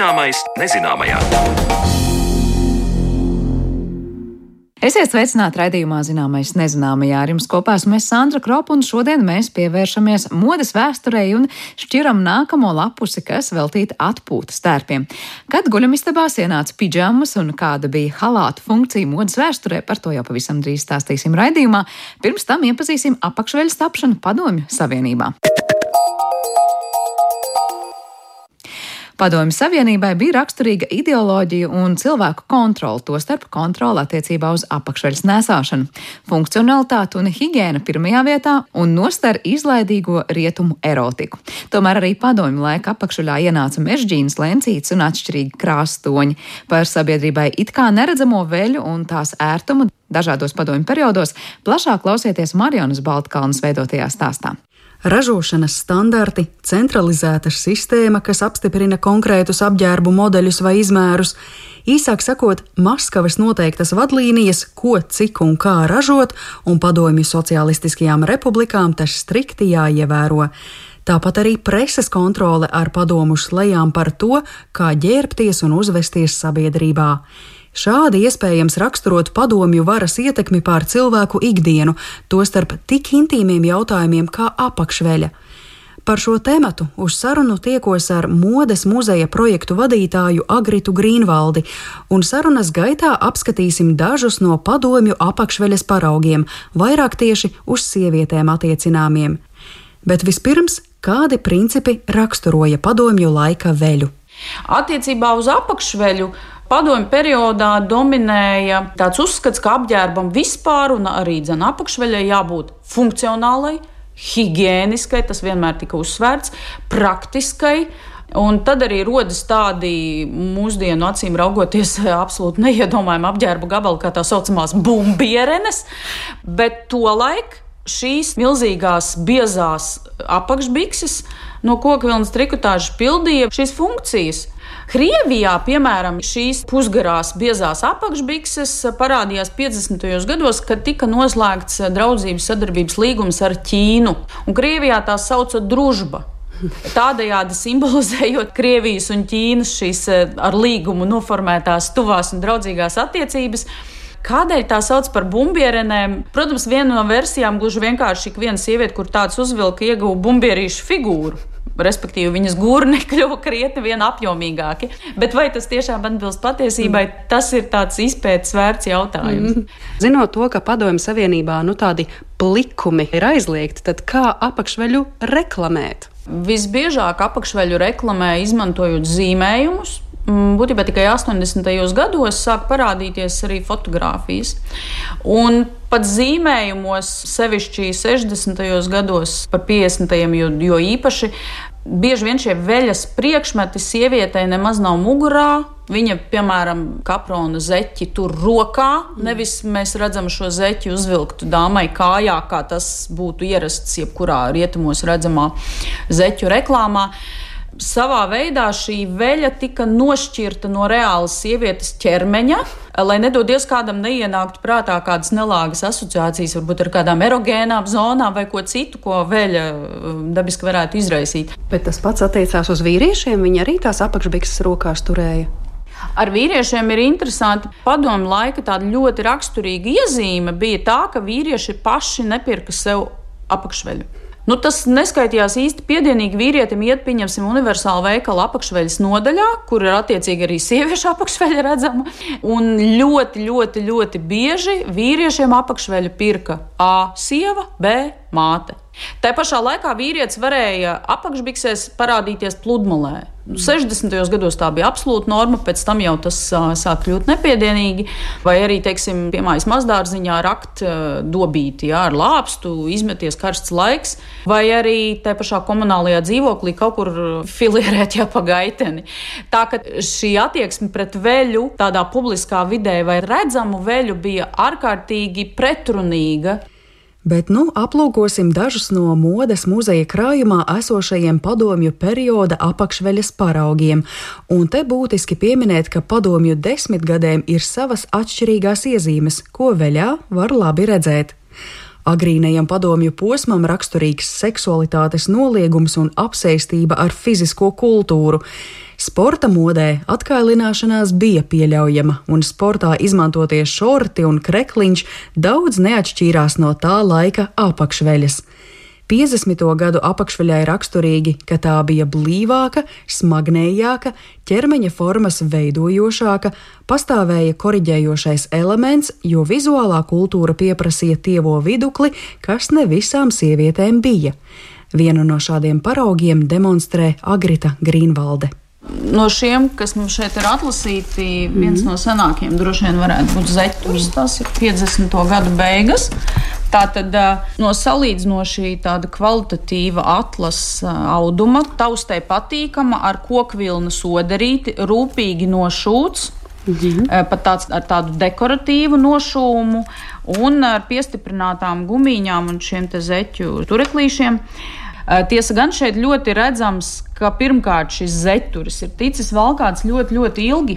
Zināmais nezināmajā. Esiet sveicināti raidījumā Zināmais nezināmajā. Ar jums kopā esmu Sandra Kropa, un šodien mēs pievēršamies modes vēsturei un šķiram nākamo lapusi, kas veltīta atpūtas tērpiem. Kad guļamistabās ienāca pidžamas un kāda bija halāta funkcija modes vēsturē, par to jau pavisam drīz stāstīsim raidījumā. Pirms tam iepazīsim apakšveļas tapšanu Padomju Savienībā. Padomju Savienībai bija raksturīga ideoloģija un cilvēku kontrole, tostarp kontrole attiecībā uz apakšveļas nesāšanu, funkcionalitāti un higiēnu pirmajā vietā un nostar izlaidīgo rietumu erotiku. Tomēr arī padomju laika apakšuļā ienāca mežģīnas lencītes un atšķirīgi krāstoņi. Par sabiedrībai it kā neredzamo veļu un tās ērtumu dažādos padomju periodos plašāk klausieties Marionas Baltkalnas veidotajā stāstā ražošanas standarti, centralizēta sistēma, kas apstiprina konkrētus apģērbu modeļus vai izmērus, īsāk sakot, Maskavas noteiktas vadlīnijas, ko, cik un kā ražot, un padomju sociālistiskajām republikām tas strikti jāievēro. Tāpat arī preses kontrole ar padomu slēgām par to, kā ģērbties un uzvesties sabiedrībā. Šādi iespējams raksturot padomju varas ietekmi pār cilvēku ikdienu, tostarp tik intīmiem jautājumiem kā apakšveļa. Par šo tēmatu uz sarunu tiekos ar modes muzeja projektu vadītāju Agritu Grīnvaldi, un sarunas gaitā apskatīsim dažus no padomju apakšveļas paraugiem, vairāk tieši uz sievietēm attiecināmiem. Bet vispirms, kādi principi raksturoja padomju laika veļu? Attiecībā uz apakšveļu Padomju periodā dominēja tāds uzskats, ka apģērbam vispār un arī dzen apakšveļai jābūt funkcionālai, higiēniskai, tas vienmēr tika uzsvērts, praktiskai. Un tad arī rodas tādi mūsdienu acīm raugoties, absolūti neiedomājami apģērba gabali, kā tā saucamās bumbierenes. Bet tolaik šīs milzīgās, biezās apakšbikses no koku vilnas trikotāžas pildīja šīs funkcijas. Krievijā, piemēram, šīs pusgarās biezās apakšbikses parādījās 50. gados, kad tika noslēgts draudzības sadarbības līgums ar Ķīnu. Un Krievijā tā sauca družba. Tādējādi simbolizējot Krievijas un Ķīnas šīs eh, ar līgumu noformētās tuvās un draudzīgās attiecības. Kādēļ tā sauc par bumbierenēm? Protams, viena no versijām gluži vienkārši ik viena sieviete, kur tāds uzvilka, ieguva bumbierīšu figūru respektīvi viņas gurni kļuva krietni vien apjomīgāki. Bet vai tas tiešām atbilst patiesībai, mm. tas ir tāds izpētes vērts jautājums. Mm. Zinot to, ka Padomju Savienībā nu, tādi plikumi ir aizliegti, tad kā apakšveļu reklamēt? Visbiežāk apakšveļu reklamē izmantojot zīmējumus, Mm, būtībā tikai 80. gados sāk parādīties arī fotografijas. Un pat zīmējumos, sevišķi 60. gados, par 50. jo, jo īpaši, bieži vien šie veļas priekšmeti sievietei nemaz nav mugurā. Viņa, piemēram, kaprona zeķi tur rokā. Nevis mēs redzam šo zeķi uzvilktu dāmai kājā, kā tas būtu ierasts jebkurā rietumos redzamā zeķu reklāmā savā veidā šī veļa tika nošķirta no reālas sievietes ķermeņa, lai nedodies kādam neienāktu prātā kādas nelāgas asociācijas, varbūt ar kādām erogēnām zonām vai ko citu, ko veļa um, dabiski varētu izraisīt. Bet tas pats attiecās uz vīriešiem. Viņi arī tās apakšbikses rokās turēja. Ar vīriešiem ir interesanti. Padomu laika tāda ļoti raksturīga iezīme bija tā, ka vīrieši paši nepirka sev apakšveļu. Nu, tas neskaitījās īsti piedienīgi vīrietim iet, pieņemsim, universālu veikalu apakšveļas nodaļā, kur ir attiecīgi arī sieviešu apakšveļa redzama. Un ļoti, ļoti, ļoti bieži vīriešiem apakšveļu pirka A sieva, B māte. Tā pašā laikā vīrietis varēja apakšbiksēs parādīties pludmalē. 60. gados tā bija absolūta norma, pēc tam jau tas sāk kļūt nepiedienīgi. Vai arī, teiksim, piemājas mazdārziņā rakt dobīti jā, ar lāpstu, izmeties karsts laiks, vai arī tā pašā komunālajā dzīvoklī kaut kur filierēt jau pa gaiteni. Tā ka šī attieksme pret veļu tādā publiskā vidē vai redzamu veļu bija ārkārtīgi pretrunīga. Bet nu aplūkosim dažus no modes muzeja krājumā esošajiem padomju perioda apakšveļas paraugiem, un te būtiski pieminēt, ka padomju desmitgadēm ir savas atšķirīgās iezīmes, ko veļā var labi redzēt. Agrīnajam padomju posmam raksturīgs seksualitātes noliegums un apsēstība ar fizisko kultūru. Sporta modē atkailināšanās bija pieļaujama, un sportā izmantotie šorti un krekliņš daudz neatšķīrās no tā laika apakšveļas. 50. gadu apakšveļai raksturīgi, ka tā bija blīvāka, smagnējāka, ķermeņa formas veidojošāka, pastāvēja koriģējošais elements, jo vizuālā kultūra pieprasīja tievo vidukli, kas ne visām sievietēm bija. Vienu no šādiem paraugiem demonstrē Agrita Grīnvalde. No šiem, kas mums šeit ir atlasīti, viens mm. no senākajiem droši vien varētu būt Zeķis. Tas ir 50. gadu beigas. Tātad no salīdzinoši tāda kvalitatīva atlasa auduma, taustē patīkama, ar kokvilnu sodarīti, rūpīgi nošūts. Mhm. Pat tāds ar tādu dekoratīvu nošūmu un ar piestiprinātām gumijām un šiem zeķu tureklīšiem. Tiesa gan šeit ļoti redzams, ka pirmkārt šis zeķuris ir ticis valkāts ļoti, ļoti ilgi,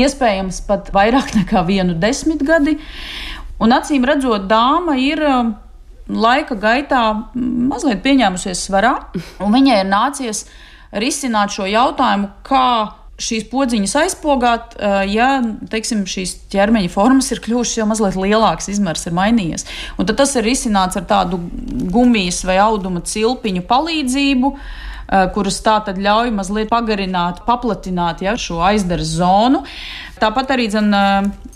iespējams pat vairāk nekā vienu desmitgadi. Un acīm redzot, dāma ir laika gaitā mazliet pieņēmusies svarā, un viņai ir nācies risināt šo jautājumu, kā šīs podziņas aizpogāt, uh, ja teiksim, šīs ķermeņa formas ir kļuvušas jau mazliet lielākas, izmērs ir mainījies. Un tad tas ir risināts ar tādu gumijas vai auduma cilpiņu palīdzību. Uh, kuras tā tad ļauj mazliet pagarināt, paplatināt ja, šo aizdaras zonu. Tāpat arī dzen,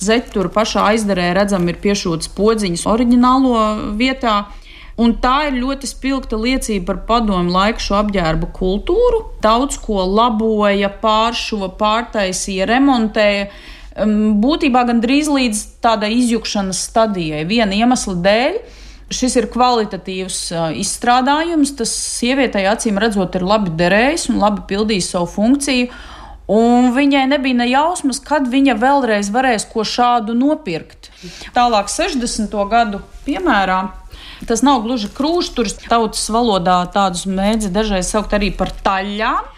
zeķu pašā aizdarē redzam, ir piešūtas podziņas oriģinālo vietā. Un tā ir ļoti spilgta liecība par padomu laiku šo apģērbu kultūru. Daudz ko laboja, pāršuva, pārtaisīja, remontēja. Būtībā gandrīz līdz tādai izjukšanas stadijai, viena iemesla dēļ. Šis ir kvalitatīvs izstrādājums. Tas sievietei acīm redzot, ir labi derējis un labi pildījis savu funkciju. Un viņai nebija ne jausmas, kad viņa vēlreiz varēs ko šādu nopirkt. Tālāk, 60. gadu piemērā, tas nav gluži krūšturis. Tautas valodā tādus mēdzi dažreiz saukt arī par taļām.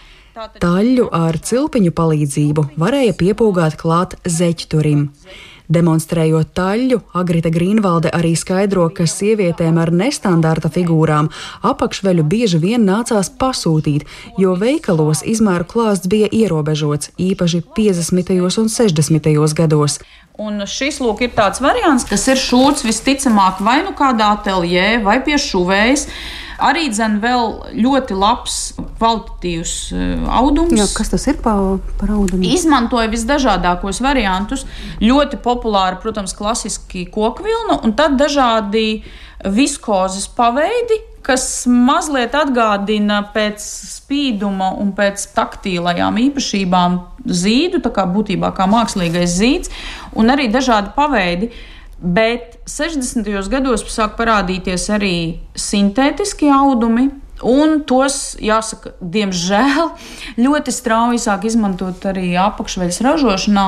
Taļu ar cilpiņu palīdzību varēja piepūgāt klāt zeķturim. Demonstrējot taļu, Agrita Grīnvalde arī skaidro, ka sievietēm ar nestandarta figūrām apakšveļu bieži vien nācās pasūtīt, jo veikalos izmēru klāsts bija ierobežots, īpaši 50. un 60. gados. Un šis lūk ir tāds variants, kas ir šūts visticamāk vai nu kādā ateljē vai pie šuvējas. Arī dzen vēl ļoti labs, kvalitatīvs eh, audums. Jā, kas tas ir par, par audumu? Izmantoja visdažādākos variantus. Ļoti populāri, protams, klasiski kokvilna un tad dažādi viskozes paveidi, kas mazliet atgādina pēc spīduma un pēc taktīlajām īpašībām zīdu, tā kā būtībā kā mākslīgais zīds, un arī dažādi paveidi. Bet 60. gados sāk parādīties arī sintētiski audumi, Un tos, jāsaka, diemžēl ļoti strauji sāk izmantot arī apakšveļas ražošanā.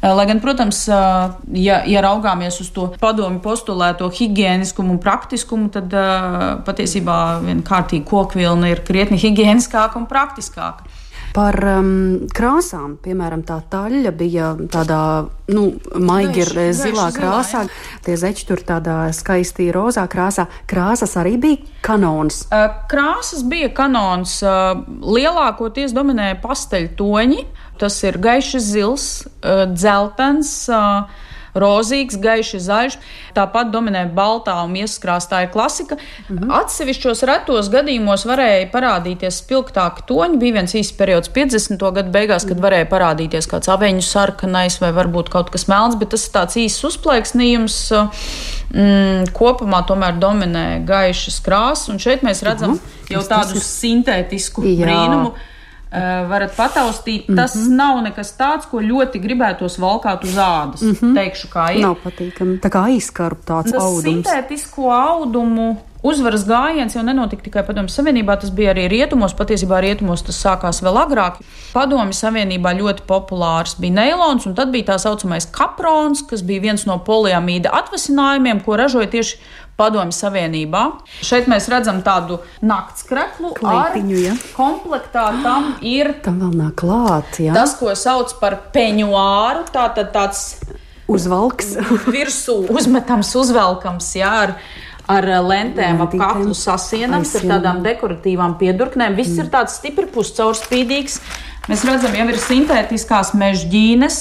Eh, lai gan, protams, eh, ja, ja raugāmies uz to padomu postulēto higiēniskumu un praktiskumu, tad eh, patiesībā viena kārtīga kokvilna ir krietni higiēniskāka un praktiskāka. Par um, krāsām, piemēram, tā taļa bija tādā nu, maigi gaiši, zilā gaiši krāsā, zilā, jā. tie zeķi tur tādā skaisti rozā krāsā. Krāsas arī bija kanons. Uh, krāsas bija kanons. Uh, lielākoties dominēja pasteļtoņi. Tas ir gaišs zils, uh, dzeltens. Uh, rozīgs, gaiši zaļš. Tāpat dominē baltā un ieskrāstā ir klasika. -hmm. Atsevišķos retos gadījumos varēja parādīties spilgtāki toņi. Bija viens īsts periods 50. gadu beigās, kad varēja parādīties kāds aveņu sarkanais vai varbūt kaut kas melns, bet tas ir tāds īsts uzplaiksnījums. Mm, kopumā tomēr dominē gaišas krāsas, un šeit mēs redzam -huh. jau tādu sintētisku Jā. brīnumu. Uh, varat pataustīt. Mm -hmm. Tas nav nekas tāds, ko ļoti gribētos valkāt uz ādas. Mm -hmm. Teikšu, kā ir. Nav patīkami. Tā kā aizskarb tāds tas audums. Sintētisko audumu uzvaras gājiens jau nenotika tikai Padomju Savienībā, tas bija arī rietumos. Patiesībā rietumos tas sākās vēl agrāk. Padomju Savienībā ļoti populārs bija neilons, un tad bija tā saucamais kaprons, kas bija viens no poliamīda atvasinājumiem, ko ražoja tieši Padomju Savienībā. Šeit mēs redzam tādu nakts kreklu, Kleitiņu, ja? komplektā tam ir. Tam vēl nāk klāt, ja? Tas, ko sauc par peņuāru, tātad tāds uzvalks. virsū uzmetams, uzvelkams, jā, ar, ar lentēm ap kaklu sasienams, ar tādām dekoratīvām piedurknēm. Viss mm. ir tāds stipri puscaurspīdīgs. Mēs redzam, jau ir sintētiskās mežģīnes.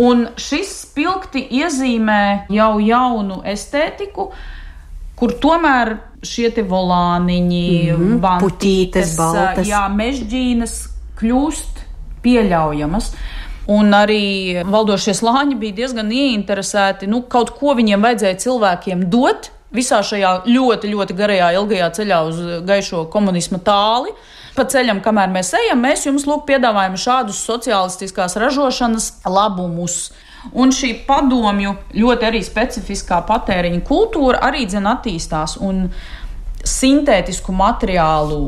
Un šis spilgti iezīmē jau jaunu estētiku, kur tomēr šie volāniņi, mm -hmm. puķītes, baltas, jā, mežģīnes kļūst pieļaujamas. Un arī valdošie slāņi bija diezgan ieinteresēti. Nu, kaut ko viņiem vajadzēja cilvēkiem dot visā šajā ļoti, ļoti garajā, ilgajā ceļā uz gaišo komunisma tāli. Pa ceļam, kamēr mēs ejam, mēs jums lūk, piedāvājam šādus sociālistiskās ražošanas labumus. Un šī padomju ļoti arī specifiskā patēriņa kultūra arī dzen attīstās. Un sintētisku materiālu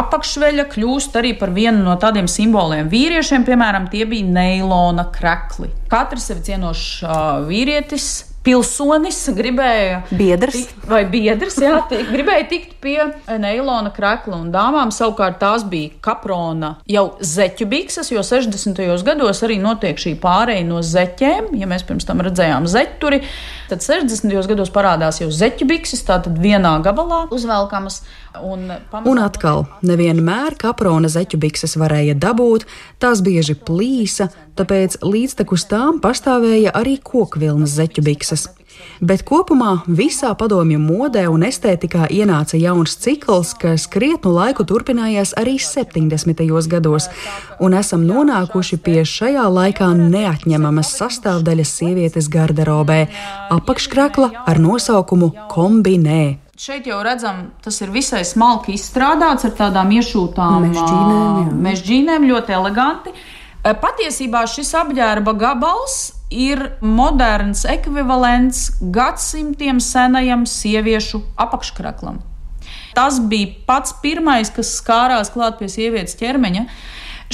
apakšveļa kļūst arī par vienu no tādiem simboliem. Vīriešiem, piemēram, tie bija neilona krekli. Katrs sevi cienošs vīrietis pilsonis gribēja. Biedrs. Tikt, vai biedrs, jā, tikt, gribēja tikt pie neilona krekla. Un dāmām savukārt tās bija kaprona jau zeķu bikses, jo 60. gados arī notiek šī pāreja no zeķiem. Ja mēs pirms tam redzējām zeķuri, tad 60. gados parādās jau zeķu bikses, tātad vienā gabalā uzvelkamas. Un, pamazām... un atkal, nevienmēr kaprona zeķu bikses varēja dabūt, tās bieži plīsa, tāpēc līdztekus tām pastāvēja arī kokvilnas zeķu bikses. Bet kopumā visā padomju modē un estētikā ienāca jauns cikls, kas krietnu laiku turpinājās arī 70. gados, un esam nonākuši pie šajā laikā neatņemamas sastāvdaļas sievietes garderobē - apakškrakla ar nosaukumu kombinē. Šeit jau redzam, tas ir visai smalki izstrādāts ar tādām iešūtām mežģīnēm, mežģīnēm ļoti eleganti. Patiesībā šis apģērba gabals ir moderns ekvivalents gadsimtiem senajam sieviešu apakškraklam. Tas bija pats pirmais, kas skārās klāt pie sievietes ķermeņa.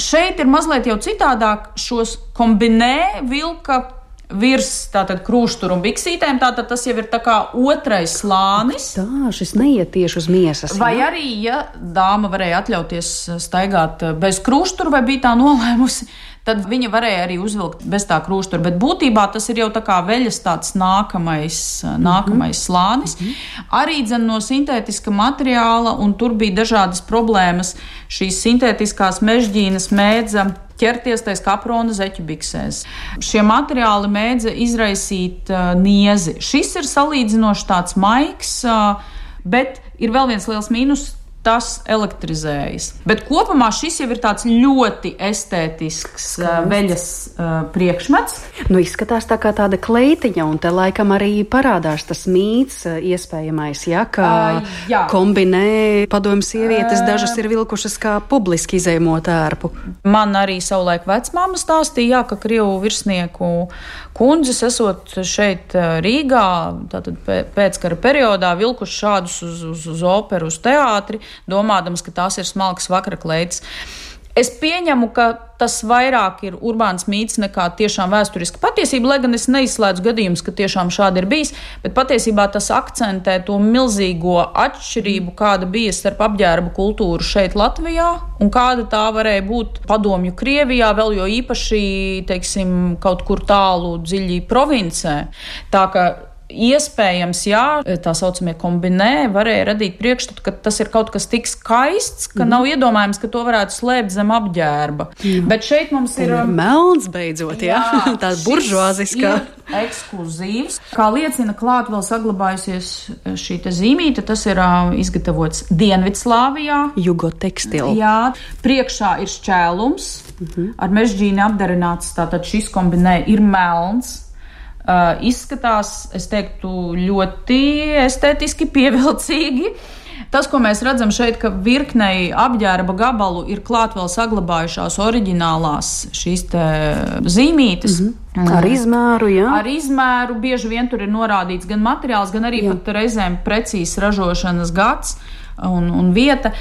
Šeit ir mazliet jau citādāk šos kombinē vilka virs krūšturu un biksītēm. Tātad tas jau ir otrais slānis. Tā, šis neiet tieši uz miesas. Vai jā? arī, ja dāma varēja atļauties staigāt bez krūštura vai bija tā nolēmusi, tad viņa varēja arī uzvilkt bez tā krūštura. Bet būtībā tas ir jau tā kā veļas tāds nākamais, nākamais mm -hmm. slānis. Mm -hmm. Arī dzen no sintētiska materiāla, un tur bija dažādas problēmas. Šīs sintētiskās mežģīnas mēdza ķerties taisa kaprona zeķu biksēs. Šie materiāli mēdza izraisīt uh, niezi. Šis ir salīdzinoši tāds maigs, uh, bet ir vēl viens liels mīnus tas elektrizējas. Bet kopumā šis jau ir tāds ļoti estētisks Skast. veļas uh, priekšmets. Nu, izskatās tā kā tāda kleitiņa, un te laikam arī parādās tas mīts iespējamais, ja, ka uh, jā. kombinē padomju sievietes, dažas ir vilkušas kā publiski izējamo tērpu. Man arī savulaik vecmāma stāstīja, jā, ka Krievu virsnieku kundzes esot šeit Rīgā, tātad pēckara periodā vilkuši šādus uz, uz, uz operu, uz teātri, domādams, ka tās ir smalkas vakara kleitas. Es pieņemu, ka tas vairāk ir urbāns mīts nekā tiešām vēsturiska patiesība, lai gan es neizslēdzu gadījumus, ka tiešām šādi ir bijis, bet patiesībā tas akcentē to milzīgo atšķirību, kāda bija starp apģērba kultūru šeit Latvijā un kāda tā varēja būt padomju Krievijā, vēl jo īpaši, teiksim, kaut kur tālu dziļi provincē. Tā Iespējams, jā, tā saucamie kombinē varēja radīt priekšstatu, ka tas ir kaut kas tik skaists, ka mm. nav iedomājams, ka to varētu slēpt zem apģērba. Mm. Bet šeit mums ir. ir melns beidzot, jā, jā tā buržuāziskā. Ekskluzīvs. Kā liecina klāt vēl saglabājusies šī zīmīte, tas ir uh, izgatavots Dienvidslāvijā. Jugo tekstila. Jā, priekšā ir šķēlums, mm -hmm. ar mežģīni apdarināts, tātad šis kombinē ir melns. Uh, izskatās, es teiktu, ļoti estētiski pievilcīgi. Tas, ko mēs redzam šeit, ka virknei apģērba gabalu ir klāt vēl saglabājušās oriģinālās šīs zīmītes. Mm -hmm. Ar izmēru, jā. Ar izmēru bieži vien tur ir norādīts gan materiāls, gan arī jā. pat reizēm precīzs ražošanas gads un, un vieta.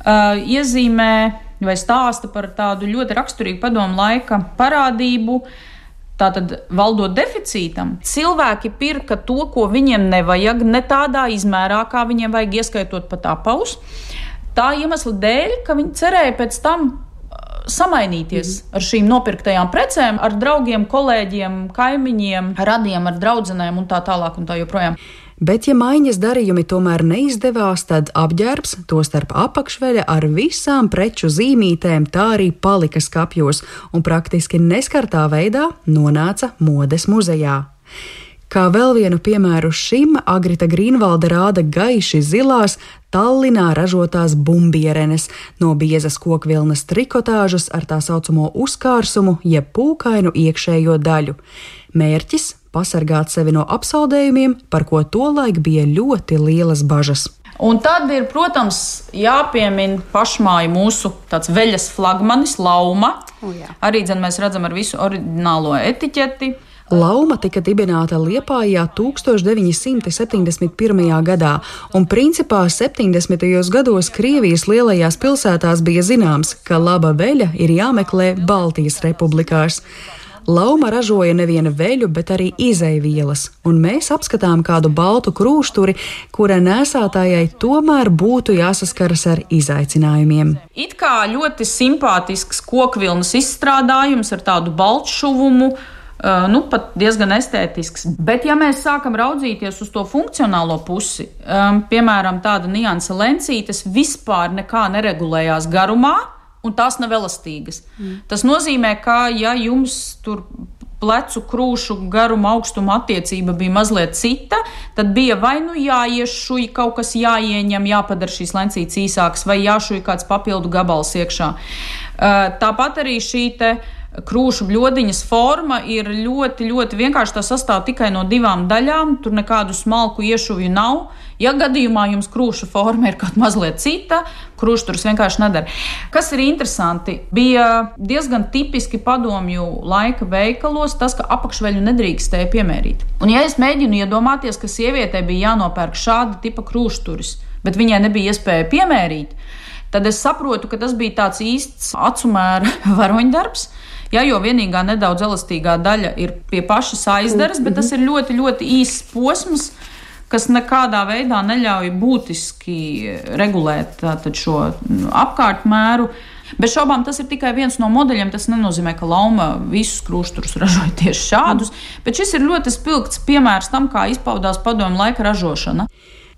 Uh, iezīmē vai stāsta par tādu ļoti raksturīgu padomu laika parādību. Uh, Tātad, valdot deficītam, cilvēki pirka to, ko viņiem nevajag, ne tādā izmērā, kā viņiem vajag, ieskaitot pat apaus. Tā iemesla dēļ, ka viņi cerēja pēc tam uh, samainīties mm. ar šīm nopirktajām precēm, ar draugiem, kolēģiem, kaimiņiem, radiem, ar draugiem un tā tālāk. Un tā joprojām. Bet, ja maiņas darījumi tomēr neizdevās, tad apģērbs, tostarp apakšveļa ar visām preču zīmītēm, tā arī palika skapjos un praktiski neskartā veidā nonāca modes muzejā. Kā vēl vienu piemēru šim, Agrita Grīnvalde rāda gaiši zilās, Tallinā ražotās bumbierenes no biezas kokvilnas trikotāžas ar tā saucamo uzkārsumu, jeb pūkainu iekšējo daļu. Mērķis pasargāt sevi no apsaldējumiem, par ko tolaik bija ļoti lielas bažas. Un tad ir, protams, jāpiemina pašmāju mūsu veļas flagmanis, lauma. Oh, jā. Arī dzen, mēs redzam ar visu oriģinālo etiķeti. Lauma tika dibināta Liepājā 1971. gadā, un principā 70. gados Krievijas lielajās pilsētās bija zināms, ka laba veļa ir jāmeklē Baltijas republikās. Lauma ražoja nevienu veļu, bet arī izaivielas, un mēs apskatām kādu baltu krūšturi, kura nesātājai tomēr būtu jāsaskaras ar izaicinājumiem. It kā ļoti simpātisks kokvilnas izstrādājums ar tādu baltšuvumu. Uh, nu, pat diezgan estētisks. Bet, ja mēs sākam raudzīties uz to funkcionālo pusi, um, piemēram, tāda nianse lencītes vispār nekā neregulējās garumā, un tās nav elastīgas. Mm. Tas nozīmē, ka ja jums tur plecu krūšu garuma augstuma attiecība bija mazliet cita, tad bija vai nu jāiešuj kaut kas jāieņem, jāpadara šīs lencītes īsākas, vai jāšuj kāds papildu gabals iekšā. Tāpat arī šī te krūšu bludiņas forma ir ļoti, ļoti vienkārša. Tā sastāv tikai no divām daļām. Tur nekādu smalku iešuvju nav. Ja gadījumā jums krūša forma ir kaut mazliet cita, krūšturs vienkārši nedara. Kas ir interesanti, bija diezgan tipiski padomju laika veikalos tas, ka apakšveļu nedrīkstēja piemērīt. Un ja es mēģinu iedomāties, ka sievietei bija jānopērk šāda tipa krūšturis, bet viņai nebija iespēja piemērīt, tad es saprotu, ka tas bija tāds īsts acumēra varoņdarbs. Ja, jo vienīgā nedaudz elastīgā daļa ir pie pašas aizdaras, bet tas ir ļoti, ļoti īss posms, kas nekādā veidā neļauj būtiski regulēt šo apkārtmēru. Bez šaubām tas ir tikai viens no modeļiem. Tas nenozīmē, ka Lauma visus krustus ražoja tieši šādus, bet šis ir ļoti spilgts piemērs tam, kā izpaudās padomu laika ražošana.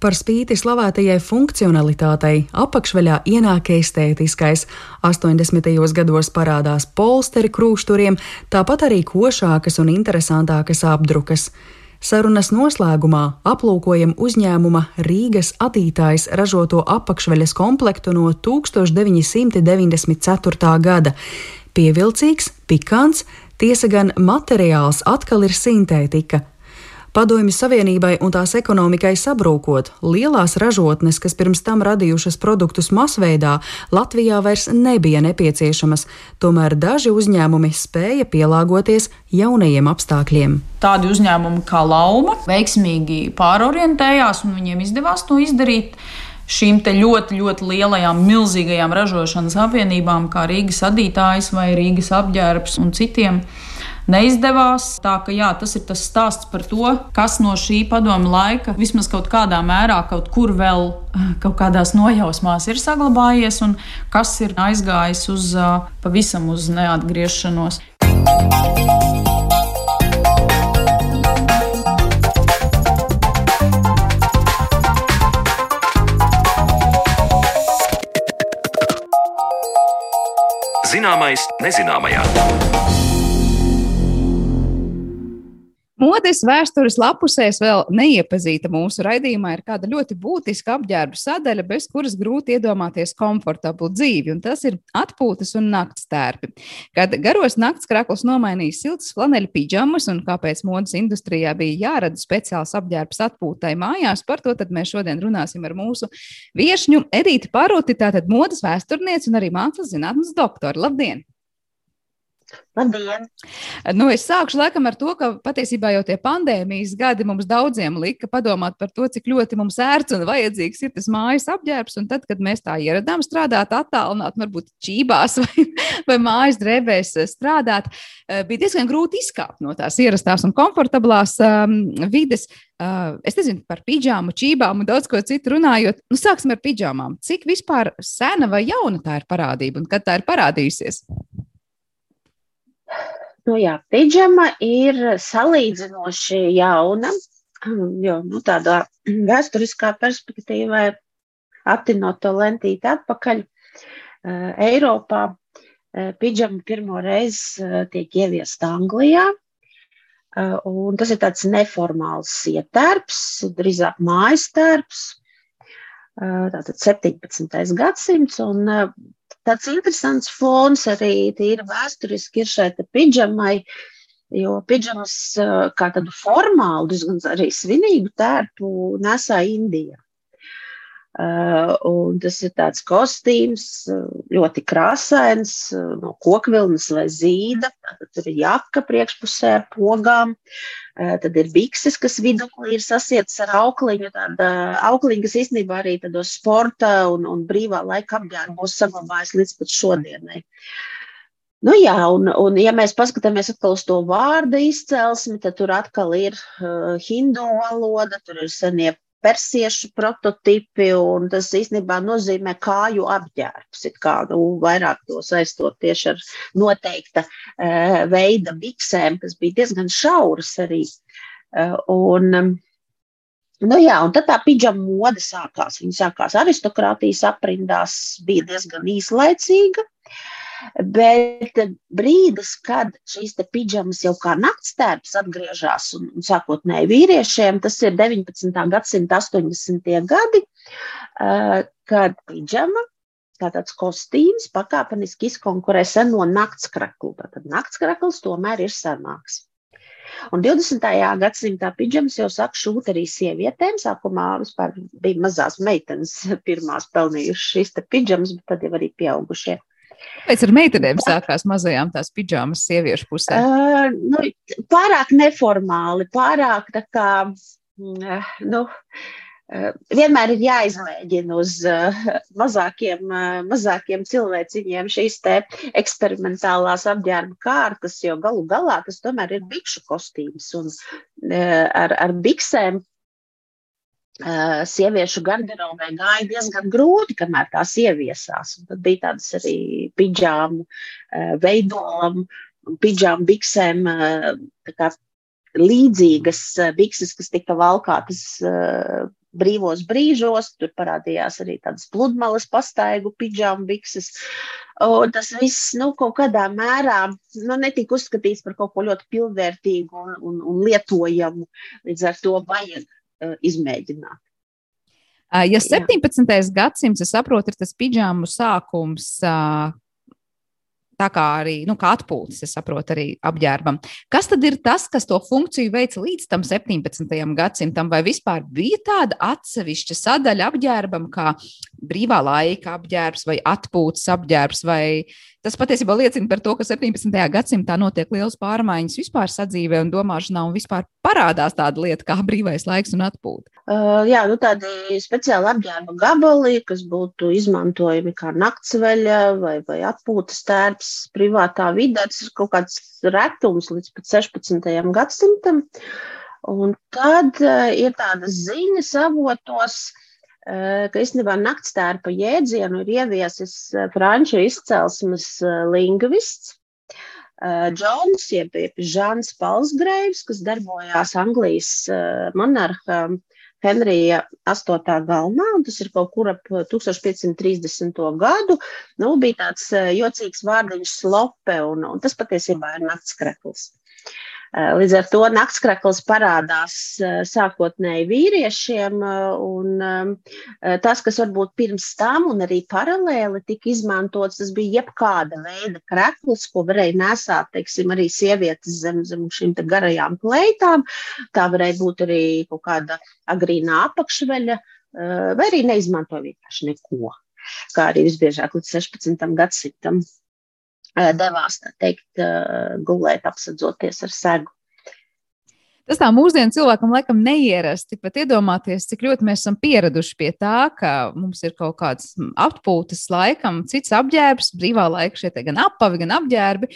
Par spīti slavētajai funkcionalitātei apakšveļā ienāk estētiskais. 80. gados parādās polsteri krūšturiem, tāpat arī košākas un interesantākas apdrukas. Sarunas noslēgumā aplūkojam uzņēmuma Rīgas attītājs ražoto apakšveļas komplektu no 1994. gada. Pievilcīgs, pikants, tiesa gan materiāls atkal ir sintētika, Padomju Savienībai un tās ekonomikai sabrūkot, lielās ražotnes, kas pirms tam radījušas produktus masveidā, Latvijā vairs nebija nepieciešamas, tomēr daži uzņēmumi spēja pielāgoties jaunajiem apstākļiem. Tādi uzņēmumi kā Lauma veiksmīgi pārorientējās un viņiem izdevās to izdarīt. Šīm ļoti, ļoti lielajām, milzīgajām ražošanas apvienībām, kā Rīgas adītājs vai Rīgas apģērbs un citiem neizdevās. Tā ka jā, tas ir tas stāsts par to, kas no šī padomu laika vismaz kaut kādā mērā kaut kur vēl kaut kādās nojausmās ir saglabājies un kas ir aizgājis uz pavisam uz neatgriešanos. Zināmais nezināmajā. Modes vēstures lapusēs vēl neiepazīta mūsu raidījumā ir kāda ļoti būtiska apģērba sadaļa, bez kuras grūti iedomāties komfortablu dzīvi, un tas ir atpūtas un nakts tērpi. Kad garos nakts krakls nomainīja siltas flaneļu pidžamas un kāpēc modes industrijā bija jārada speciāls apģērbs atpūtai mājās, par to mēs šodien runāsim ar mūsu viešņu Edīti Paruti, tātad modes vēsturnieci un arī mākslas zinātnes doktori. Labdien! Labdien! Nu, es sākšu laikam ar to, ka patiesībā jau tie pandēmijas gadi mums daudziem lika padomāt par to, cik ļoti mums ērts un vajadzīgs ir tas mājas apģērbs. Un tad, kad mēs tā ieradām strādāt attālināt, varbūt čībās vai, vai mājas drēbēs strādāt, eh, bija diezgan grūti izkāpt no tās ierastās un komfortablās um, vides. Uh, es nezinu par pidžāmu, čībām un daudz ko citu runājot. Nu, sāksim ar pidžāmām. Cik vispār sena vai jauna tā ir parādība un kad tā ir parādījusies? Nu, jā, pidžama ir salīdzinoši jauna. jo nu, tādā vēsturiskā perspektīvā attinot to lentīti atpakaļ, Eiropā pidžama pirmo reizi tiek ieviesta Anglijā. Un tas ir tāds neformāls ietērps, drīzāk mājas tērps, tātad 17. gadsimts. Tāds interesants fons arī tīri vēsturiski ir šai pidžamai, jo pidžamas kā tādu formālu, diezgan arī svinīgu tērpu nesā Indija. Uh, un tas ir tāds kostīms, ļoti krāsains, no kokvilnas vai zīda. Tad tur ir jaka priekšpusē ar pogām. Tad ir bikses, kas vidū ir sasietas ar aukliņu. Tāda aukliņa, kas īstenībā arī tādos sporta un, un brīvā laika apģērbos saglabājas līdz pat šodienai. Nu, jā, un, un, ja mēs paskatāmies atkal uz to vārdu izcelsmi, tad tur atkal ir uh, hindu valoda, tur ir senie persiešu prototipi, un tas īstenībā nozīmē kāju apģērbs. Kā, nu, vairāk to saistot tieši ar noteikta uh, veida biksēm, kas bija diezgan šauras arī. Uh, un, um, Nu jā, un tad tā pidžama mode sākās. Viņa sākās aristokrātijas aprindās, bija diezgan īslaicīga. Uh, Bet brīdis, kad šīs pidžamas jau kā naktstērps atgriežas un, un sākotnēji vīriešiem, tas ir 19. gadsimta 80. gadi, kad pidžama tāds kostīms pakāpeniski izkonkurē seno naktskraklu. Tad naktskrakls tomēr ir senāks. Un 20. gadsimtā pidžamas jau sāk šūt arī sievietēm. Sākumā vispār bija mazās meitenes, pirmās pelnījušas šīs pidžamas, bet tad jau arī pieaugušie. Kāpēc ar meitenēm sākās mazajām tās pidžāmas sieviešu pusē? Uh, nu, pārāk neformāli, pārāk tā kā, mm, nu, vienmēr ir jāizmēģina uz mazākiem, mazākiem cilvēciņiem šīs eksperimentālās apģērba kārtas, jo galu galā tas tomēr ir bikšu kostīms. Un ar, ar biksēm sieviešu garderobē gāja diezgan grūti, kamēr tās ieviesās. Un tad bija tādas arī pidžāmu veidolām, pidžāmu biksēm, tā līdzīgas bikses, kas tika valkātas brīvos brīžos. Tur parādījās arī tādas pludmales pastaigu pidžāmu bikses. Un tas viss nu, kaut kādā mērā nu, netika uzskatīts par kaut ko ļoti pilnvērtīgu un, un, un lietojamu. Līdz ar to vajag izmēģināt. Ja 17. Jā. gadsimts, es saprotu, ir tas pidžāmu sākums, tā kā arī nu, kā atpūtas, es saprotu, arī apģērbam. Kas tad ir tas, kas to funkciju veica līdz tam 17. gadsimtam, vai vispār bija tāda atsevišķa sadaļa apģērbam, kā brīvā laika apģērbs vai atpūtas apģērbs, vai Tas patiesībā liecina par to, ka 17. gadsimtā notiek liels pārmaiņas vispār sadzīvē un domāšanā, un vispār parādās tāda lieta kā brīvais laiks un atpūta. Uh, jā, nu tādi speciāli apģērba gabali, kas būtu izmantojami kā naktsveļa vai, vai atpūtas tērps privātā vidē, tas ir kaut kāds retums līdz pat 16. gadsimtam. Un tad uh, ir tādas ziņas avotos, ka īstenībā naktstērpa jēdzienu ir ieviesis franču izcelsmes lingvists Džons, jeb Žāns Palsgreivs, kas darbojās Anglijas monarha Henrija 8. galmā, un tas ir kaut kur ap 1530. gadu. Nu, bija tāds jocīgs vārdiņš slope, un, un tas patiesībā ir naktskrekls. Eh, līdz ar to naktskrakls parādās eh, sākotnēji vīriešiem, eh, un tas, kas varbūt pirms tam un arī paralēli tika izmantots, tas bija jebkāda veida krekls, ko varēja nesāt, teiksim, arī sievietes zem, zem šīm garajām kleitām. Tā varēja būt arī kaut kāda agrīnā apakšveļa, vai arī neizmantoja vienkārši neko. Kā arī visbiežāk līdz 16. gadsimtam devās, teikt, gulēt, apsadzoties ar segu. Tas tā mūsdienu cilvēkam laikam neierasti, pat iedomāties, cik ļoti mēs esam pieraduši pie tā, ka mums ir kaut kāds atpūtas laikam, cits apģērbs, brīvā laika šie gan apavi, gan apģērbi.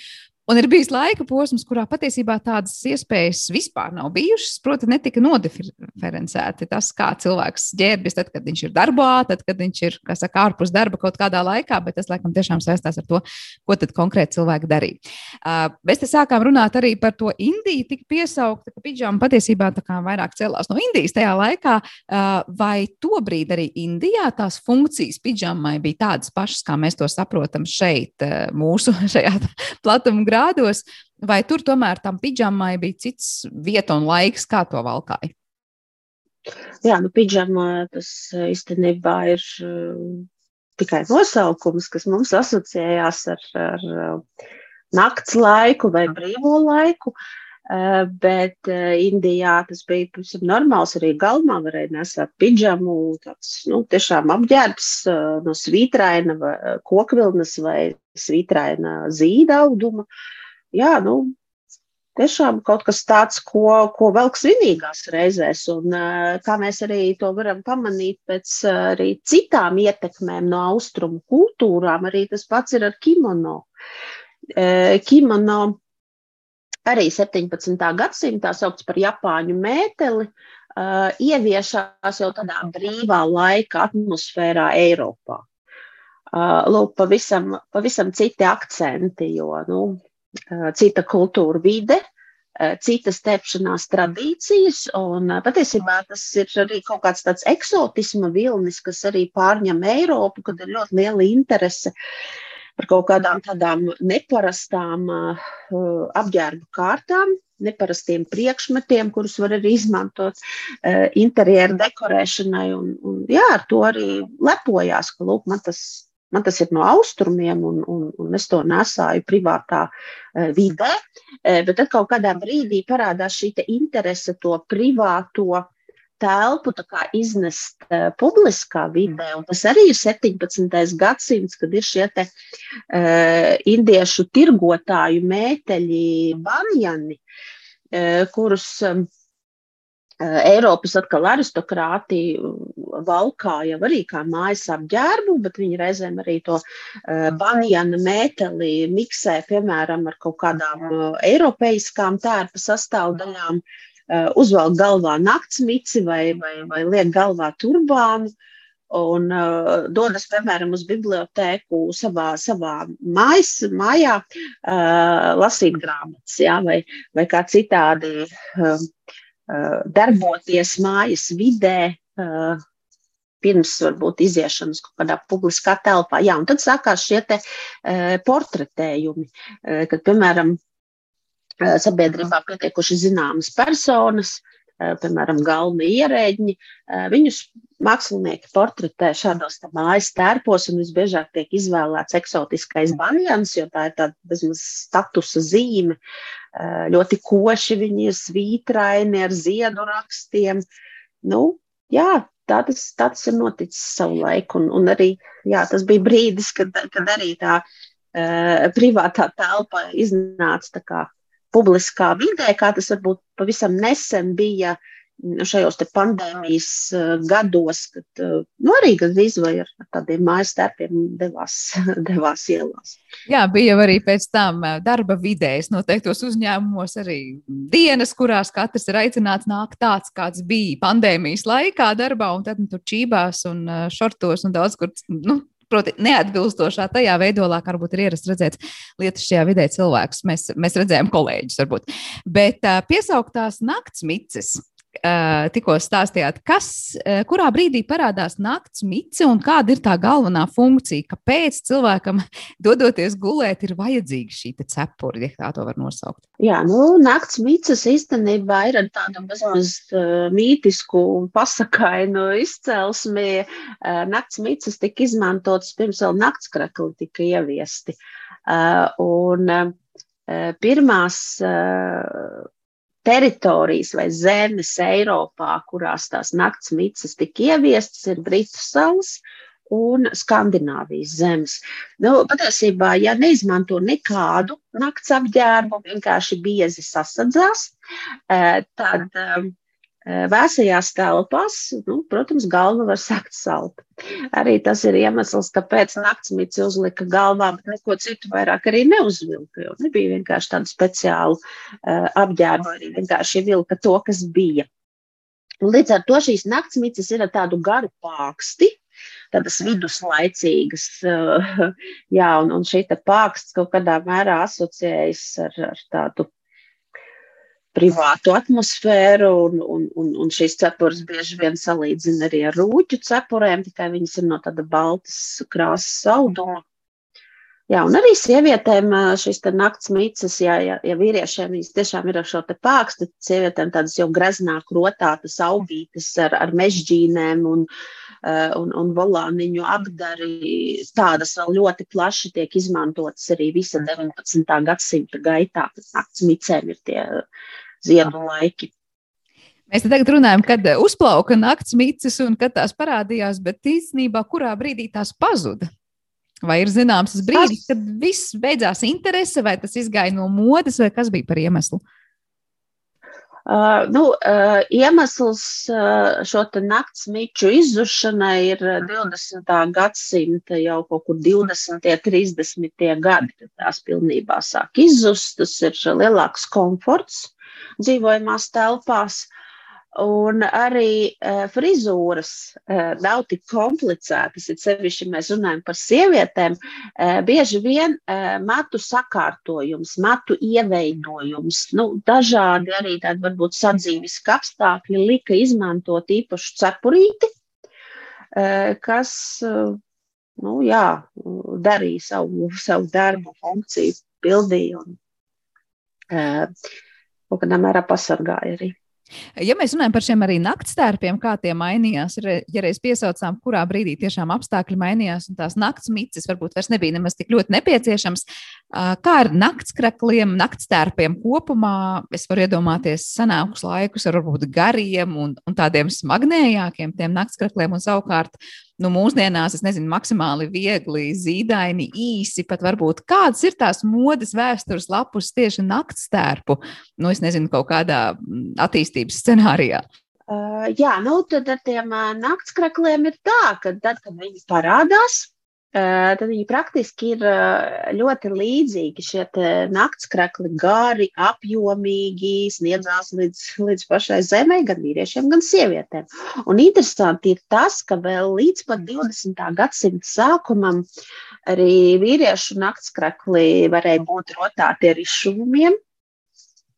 Un ir bijis laika posms, kurā patiesībā tādas iespējas vispār nav bijušas. Proti, netika nodiferencēti tas, kā cilvēks ģērbjas, tad, kad viņš ir darbā, tad, kad viņš ir saka, ārpus darba kaut kādā laikā, bet tas, laikam, tiešām saistās ar to, ko konkrēti cilvēki darīja. Uh, mēs te sākām runāt arī par to Indiju, tika piesaukta, ka pidžama patiesībā vairāk celās no Indijas tajā laikā. Uh, vai tobrīd arī Indijā tās funkcijas pidžamai bija tādas pašas, kā mēs to saprotam šeit, uh, mūsu šajā platuma grādos, vai tur tomēr tam pidžamai bija cits vieta un laiks, kā to valkāja? Jā, nu, pidžama tas īstenībā ir uh, tikai nosaukums, kas mums asociējās ar, ar uh, nakts laiku vai brīvo laiku. Uh, bet uh, Indijā tas bija pavisam normāls. Arī galvā varēja nesāt pidžamu, tāds nu, tiešām apģērbs uh, no svītraina vai kokvilnas vai svītraina zīda auduma. Jā, nu, tiešām kaut kas tāds, ko, ko velk svinīgās reizēs. Un, kā mēs arī to varam pamanīt pēc arī citām ietekmēm no austrumu kultūrām, arī tas pats ir ar kimono. Kimono arī 17. gadsimtā saukts par Japāņu mēteli, ieviešās jau tādā brīvā laika atmosfērā Eiropā. Lūk, pavisam, pavisam citi akcenti, jo nu, cita kultūra vide, citas tepšanās tradīcijas, un patiesībā tas ir arī kaut kāds tāds eksotisma vilnis, kas arī pārņem Eiropu, kad ir ļoti liela interese par kaut kādām tādām neparastām uh, apģērbu kārtām, neparastiem priekšmetiem, kurus var arī izmantot uh, interjeru dekorēšanai. Un, un, jā, ar to arī lepojās, ka lūk, man tas Man tas ir no austrumiem, un, un, un es to nesāju privātā uh, vidē. Bet tad kaut kādā brīdī parādās šī interese to privāto telpu iznest uh, publiskā vidē. Un tas arī ir 17. gadsimts, kad ir šie te, uh, indiešu tirgotāju mēteļi, banjani, uh, kurus. Um, Eiropas atkal aristokrātija valkāja arī kā mājas apģērbu, bet viņi reizēm arī to banjana mēteli miksē, piemēram, ar kaut kādām eiropeiskām tērpa sastāvdaļām, uzvelk galvā naktsmici vai, vai, vai liek galvā turbānu un uh, dodas, piemēram, uz bibliotēku savā, savā mājas, mājā, uh, lasīt grāmatas, jā, vai, vai kā citādi uh, Uh, darboties mājas vidē, uh, pirms varbūt iziešanas kaut kādā publiskā telpā. Jā, un tad sākās šie te uh, portretējumi, kad, piemēram, sabiedrībā pietiekuši zināmas personas, piemēram, galvenie ierēģi, viņus mākslinieki portretē šādos mājas tērpos, un visbiežāk tiek izvēlēts eksotiskais banjans, jo tā ir tāda bezmaz statusa zīme. Ļoti koši viņi ir svītraini ar ziedu rakstiem. Nu, jā, tā tas, tā tas ir noticis savu laiku, un, un arī jā, tas bija brīdis, kad, kad arī tā privātā telpa iznāca kā publiskā vidē, kā tas varbūt pavisam nesen bija uh, šajos pandēmijas eh, gados, kad eh, nu, arī gandrīz vai ar tādiem mājas tērpiem devās, devās ielās. Jā, bija arī pēc tam eh, darba vidēs noteiktos uzņēmumos arī dienas, kurās katrs ir aicināts nākt tāds, kāds bija pandēmijas laikā darbā, un tad nu, tur čībās un šortos un daudz kur. Nu, Proti, neatbilstošā tajā veidolā, kā varbūt ir ierasts redzēt lietas šajā vidē cilvēkus. Mēs, mēs redzējām kolēģus, varbūt. Bet uh, piesauktās nakts mices, uh, tikko stāstījāt, kas, uh, kurā brīdī parādās nakts mice un kāda ir tā galvenā funkcija, kāpēc cilvēkam, dodoties gulēt, ir vajadzīga šī cepura, ja tā to var nosaukt? Jā, nu, nakts mices īstenībā ir ar tādu mazmaz uh, mītisku un pasakainu izcelsmi. Uh, nakts mices tika izmantotas pirms vēl naktskrakli tika ieviesti. Uh, un, pirmās teritorijas vai zemes Eiropā, kurās tās nakts mītnes tika ieviestas, ir Britu salas un Skandināvijas zemes. Nu, patiesībā, ja neizmanto nekādu nakts apģērbu, vienkārši biezi sasadzās, eh, tad eh, Vēsajās telpās, nu, protams, galva var sakt salta. Arī tas ir iemesls, kāpēc naktsmīts uzlika galvā, bet neko citu vairāk arī neuzvilka. Jo nebija vienkārši tādu speciālu uh, apģērbu, arī vienkārši vilka to, kas bija. Un līdz ar to šīs naktsmītas ir ar tādu garu pāksti, tādas viduslaicīgas, uh, jā, un, un šī pāksts kaut kādā mērā asociējas ar, ar tādu privātu atmosfēru, un, un, un, un šīs cepures bieži vien salīdzina arī ar rūķu cepurēm, tikai viņas ir no tāda baltas krāsas auduma. Jā, un arī sievietēm šīs naktas mītas, ja, ja, ja vīriešiem viņas tiešām ir ar šo pākstu, tad sievietēm tādas jau graznāk rotātas augītas ar, ar mežģīnēm un, un, un volāniņu apdari. Tādas vēl ļoti plaši tiek izmantotas arī visa 19. gadsimta gaitā, naktas mītēm ir tie ziedu laiki. Mēs tagad runājam, kad uzplauka nakts mītnes un kad tās parādījās, bet īstenībā kurā brīdī tās pazuda? Vai ir zināms tas brīdis, kad viss beidzās interese, vai tas izgāja no modes, vai kas bija par iemeslu? Uh, nu, uh, iemesls uh, šo nakts mīču izzušanai ir 20. gadsimta jau kaut kur 20. un 30. gadi, kad tās pilnībā sāk izzust. Tas ir lielāks komforts dzīvojamās telpās. Un arī uh, frizūras uh, nav tik komplicētas. Ir sevišķi, ja mēs runājam par sievietēm, uh, bieži vien uh, matu sakārtojums, matu ieveidojums, nu, dažādi arī tādi varbūt sadzīviski apstākļi lika izmantot īpašu cepurīti, uh, kas, uh, nu, jā, darīja savu, savu darbu, funkciju, pildīja. Un, uh, kaut kādā mērā pasargāja arī. Ja mēs runājam par šiem arī naktstērpiem, kā tie mainījās, ja reiz piesaucām, kurā brīdī tiešām apstākļi mainījās un tās nakts micis varbūt vairs nebija nemaz tik ļoti nepieciešams, kā ar naktskrakliem, naktstērpiem kopumā, es varu iedomāties senākus laikus ar varbūt gariem un, un tādiem smagnējākiem tiem naktskrakliem un savukārt nu, mūsdienās, es nezinu, maksimāli viegli, zīdaini, īsi, pat varbūt kādas ir tās modes vēstures lapus tieši naktstērpu, nu, es nezinu, kaut kādā attīstības scenārijā. Uh, jā, nu tad ar tiem uh, naktskrakliem ir tā, ka tad, kad viņi parādās, tad viņi praktiski ir ļoti līdzīgi. Šie naktskrakli gari, apjomīgi, sniedzās līdz, līdz pašai zemē, gan vīriešiem, gan sievietēm. Un interesanti ir tas, ka vēl līdz pat 20. gadsimta sākumam arī vīriešu naktskrakli varēja būt rotāti ar izšuvumiem.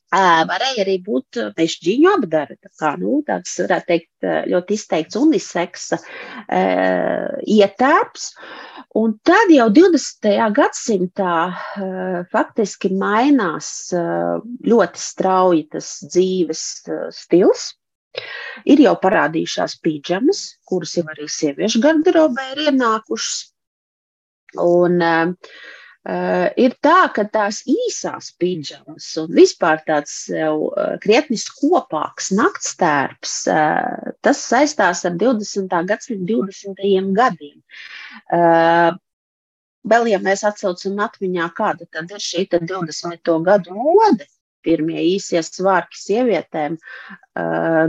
Varēja arī būt mežģīņu apdara. Tā kā, nu, tāds, varētu teikt, ļoti izteikts uniseksa ietērps. Un tad jau 20. gadsimtā faktiski mainās ļoti strauji tas dzīves stils. Ir jau parādījušās pīdžamas, kuras jau arī sieviešu garderobē ir ienākušas. Un, uh, Uh, ir tā, ka tās īsās pidžamas un vispār tāds jau uh, krietni skopāks naktstērps, uh, tas saistās ar 20. gadsimta 20. gadiem. Uh, vēl, ja mēs atcaucam atmiņā, kāda tad ir šī 20. gadu mode, pirmie īsie svārki sievietēm,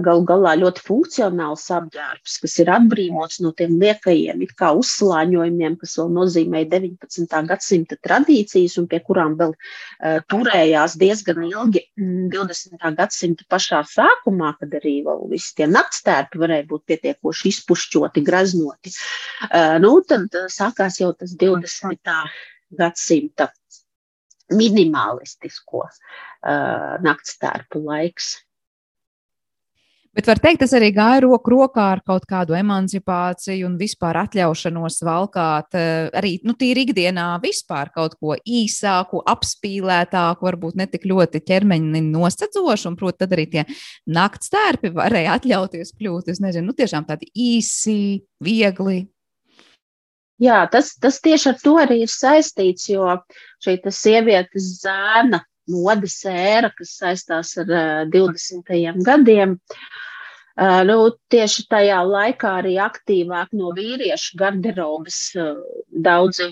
galu galā ļoti funkcionāls apģērbs, kas ir atbrīvots no tiem liekajiem uzslāņojumiem, kas vēl nozīmē 19. gadsimta tradīcijas un pie kurām vēl turējās diezgan ilgi 20. Mm, gadsimta pašā sākumā, kad arī vēl visi tie naktstērpi varēja būt pietiekoši izpušķoti, graznoti. Nu, tad sākās jau tas 20. gadsimta minimalistisko uh, naktstērpu laiks. Bet var teikt, tas arī gāja roku rokā ar kaut kādu emancipāciju un vispār atļaušanos valkāt arī nu, tīri ikdienā vispār kaut ko īsāku, apspīlētāku, varbūt ne tik ļoti ķermeni nosedzošu, un, protams, tad arī tie nakts tērpi varēja atļauties kļūt, es nezinu, nu, tiešām tādi īsi, viegli, Jā, tas, tas tieši ar to arī ir saistīts, jo šī sievietes zēna modes ēra, kas saistās ar uh, 20. gadiem, uh, nu, tieši tajā laikā arī aktīvāk no vīriešu garderobas uh, daudzi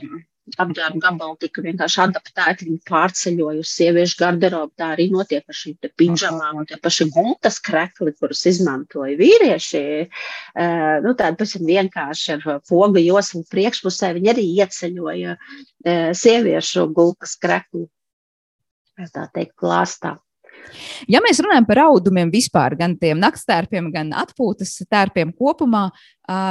apģērba gabali tika vienkārši adaptēti, viņi pārceļoja uz sieviešu garderobu. Tā arī notiek ar šīm pidžamām un tie paši gultas krekli, kurus izmantoja vīrieši. Uh, nu, tādi pavisam vienkārši ar pogu joslu priekšpusē viņi arī ieceļoja uh, sieviešu gultas krekli. Tā teikt, klāstā. Ja mēs runājam par audumiem vispār, gan tiem naktstērpiem, gan atpūtas tērpiem kopumā,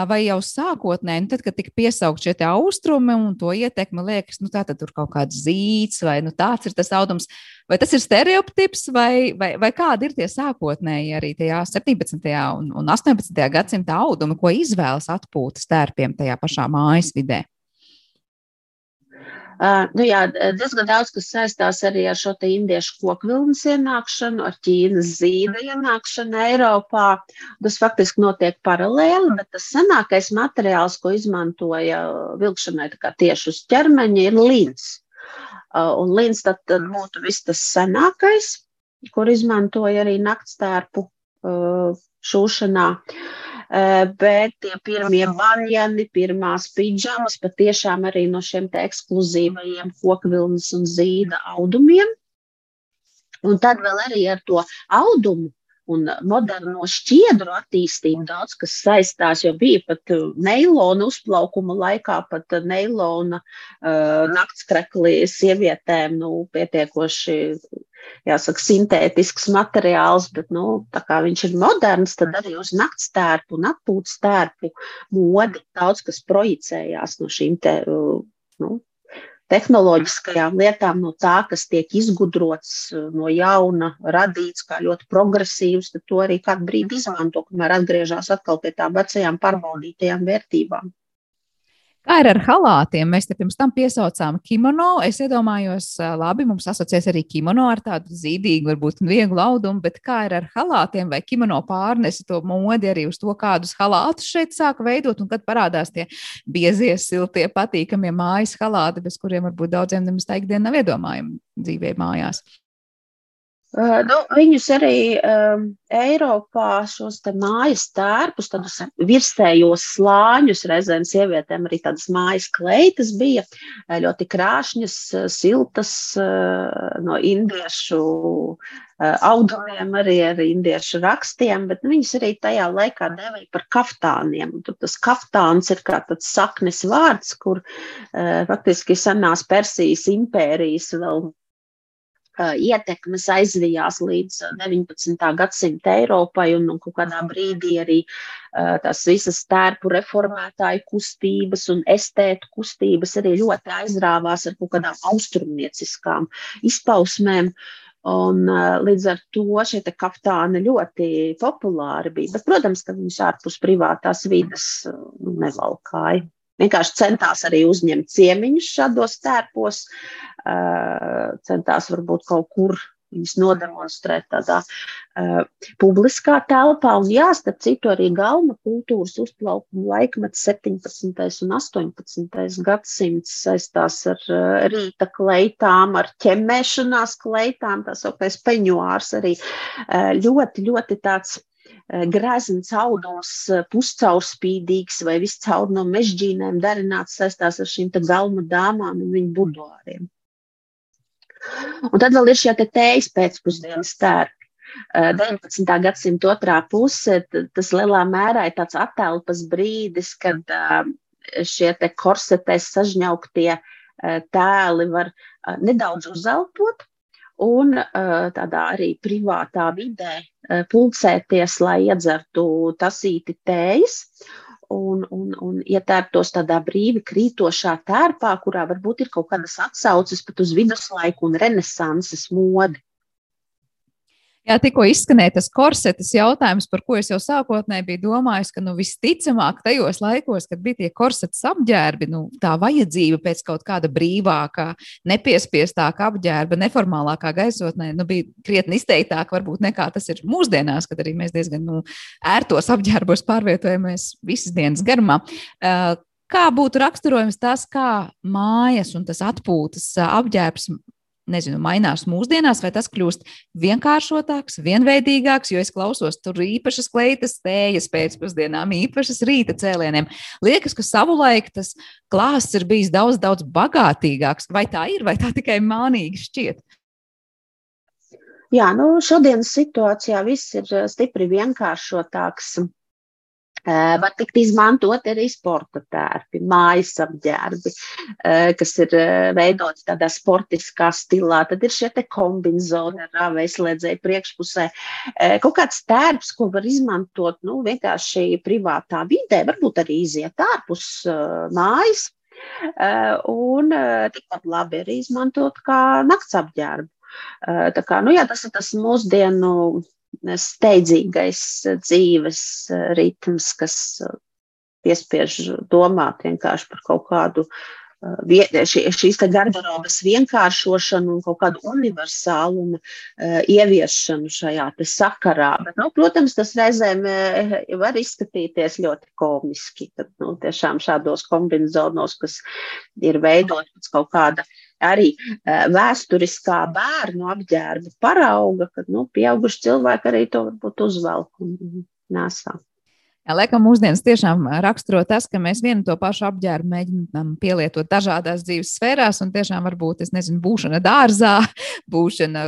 vai jau sākotnēji, nu, tad, kad tika piesaukt šie austrumi un to ietekme, liekas, nu, tā tad tur kaut kāds zīts vai nu, tāds ir tas audums, vai tas ir stereotips, vai, vai, vai kādi ir tie sākotnēji arī tajā 17. un, un 18. gadsimta audumi, ko izvēlas atpūtas tērpiem tajā pašā mājas vidē? Uh, nu jā, diezgan daudz kas saistās arī ar šo indiešu kokvilnas ienākšanu, ar Ķīnas zīda ienākšanu Eiropā. Tas faktiski notiek paralēli, bet tas senākais materiāls, ko izmantoja vilkšanai tieši uz ķermeņa, ir līns. Uh, un līns tad, tad būtu viss tas senākais, kur izmantoja arī naktstērpu uh, šūšanā. Uh, Eh, bet tie pirmie banjani, pirmās pidžamas patiešām arī no šiem te ekskluzīvajiem kokvilnas un zīda audumiem. Un tad vēl arī ar to audumu un moderno šķiedru attīstību daudz kas saistās, jo bija pat uh, neilona uzplaukuma laikā, pat uh, neilona uh, naktskreklī sievietēm, nu, pietiekoši, jāsaka, sintētisks materiāls, bet, nu, tā kā viņš ir moderns, tad arī uz naktstērpu un atpūtstērpu modi daudz kas projicējās no šīm te, uh, nu, tehnoloģiskajām lietām, no tā, kas tiek izgudrots no jauna, radīts kā ļoti progresīvs, tad to arī kādu brīdi izmanto, kamēr atgriežas atkal pie tām vecajām pārbaudītajām vērtībām. Kā ir ar halātiem? Mēs te pirms tam piesaucām kimono. Es iedomājos, labi, mums asociēs arī kimono ar tādu zīdīgu, varbūt vieglu audumu, bet kā ir ar halātiem vai kimono pārnesi to modi arī uz to, kādus halātus šeit sāka veidot un kad parādās tie biezie, siltie, patīkamie mājas halāti, bez kuriem varbūt daudziem nemaz tā ikdiena nav iedomājama dzīvē mājās. Uh, nu, viņus arī um, Eiropā, šos mājas tērpus, tādus virsējos slāņus, reizēm sievietēm arī tādas mājas kleitas bija ļoti krāšņas, siltas, uh, no indiešu uh, audumiem, arī ar indiešu rakstiem, bet viņas arī tajā laikā devēja par kaftāniem. Tur tas kaftāns ir kā tāds saknes vārds, kur faktiski senās Persijas impērijas vēl ietekmes aizvijās līdz 19. gadsimta Eiropai, un, un kaut kādā brīdī arī tās visas tērpu reformētāju kustības un estētu kustības arī ļoti aizrāvās ar kaut kādām austrumnieciskām izpausmēm. Un, līdz ar to šie kaftāni ļoti populāri bija. Bet, protams, ka viņus ārpus privātās vidas nu, nevalkāja. Vienkārši centās arī uzņemt ciemiņus šādos tērpos, centās varbūt kaut kur viņas nodemonstrēt tādā uh, publiskā telpā. Un jā, starp citu, arī galma kultūras uzplaukuma laikmets 17. un 18. gadsimts saistās ar uh, rīta kleitām, ar ķemmēšanās kleitām, tā sauktais peņuārs arī uh, ļoti, ļoti tāds Eh, grezns audums, eh, puscaurspīdīgs vai viss caur no mežģīnēm darināts saistās ar šīm galma dāmām un viņu buduāriem. Un tad vēl ir šie te tējas pēcpusdienas tērpi. 19. Eh, gadsimta otrā puse, tas lielā mērā ir tāds atelpas brīdis, kad šie korsetēs sažņauktie tēli var nedaudz uzelpot, un tādā arī privātā vidē pulcēties, lai iedzertu tasīti tējas. Un, un, un ietērptos tādā brīvi krītošā tērpā, kurā varbūt ir kaut kādas atsauces pat uz viduslaiku un renesanses modi. Jā, tikko izskanēja tas korsetes jautājums, par ko es jau sākotnēji biju domājis, ka nu, visticamāk tajos laikos, kad bija tie korsetes apģērbi, nu, tā vajadzība pēc kaut kāda brīvākā, nepiespiestāka apģērba, neformālākā gaisotnē, nu, bija krietni izteiktāka varbūt nekā tas ir mūsdienās, kad arī mēs diezgan nu, ērtos apģērbos pārvietojamies visas dienas garumā. Uh, kā būtu raksturojams tas, kā mājas un tas atpūtas apģērbs nezinu, mainās mūsdienās, vai tas kļūst vienkāršotāks, vienveidīgāks, jo es klausos tur īpašas kleitas, tējas pēcpusdienām, īpašas rīta cēlieniem. Liekas, ka savulaik tas klāsts ir bijis daudz, daudz bagātīgāks. Vai tā ir, vai tā tikai mānīgi šķiet? Jā, nu, šodienas situācijā viss ir eh, stipri vienkāršotāks. Eh, var tikt izmantot arī sporta tērpi, mājas apģērbi, eh, kas ir eh, veidoti tādā sportiskā stilā. Tad ir šie kombinācijas ar rāvēslēdzēju priekšpusē. Kaut kāds tērps, ko var izmantot nu, vienkārši privātā vidē, varbūt arī iziet ārpus mājas. Un tikpat labi arī izmantot kā nakts apģērbu. Tā kā, nu, jā, tas ir tas mūsdienu steidzīgais dzīves ritms, kas piespiež domāt vienkārši par kaut kādu šīs garderobas vienkāršošanu un kaut kādu universālumu ieviešanu šajā sakarā. Bet, nu, protams, tas reizēm var izskatīties ļoti komiski. Tad, nu, tiešām šādos kombinācijos, kas ir veidot pēc kaut kāda uh, arī vēsturiskā bērnu apģērba parauga, kad nu, pieauguši cilvēki arī to varbūt uzvelk un nesā. Jā, laikam mūsdienas tiešām raksturo tas, ka mēs vienu to pašu apģērbu mēģinām pielietot dažādās dzīves sfērās, un tiešām varbūt, es nezinu, būšana dārzā, būšana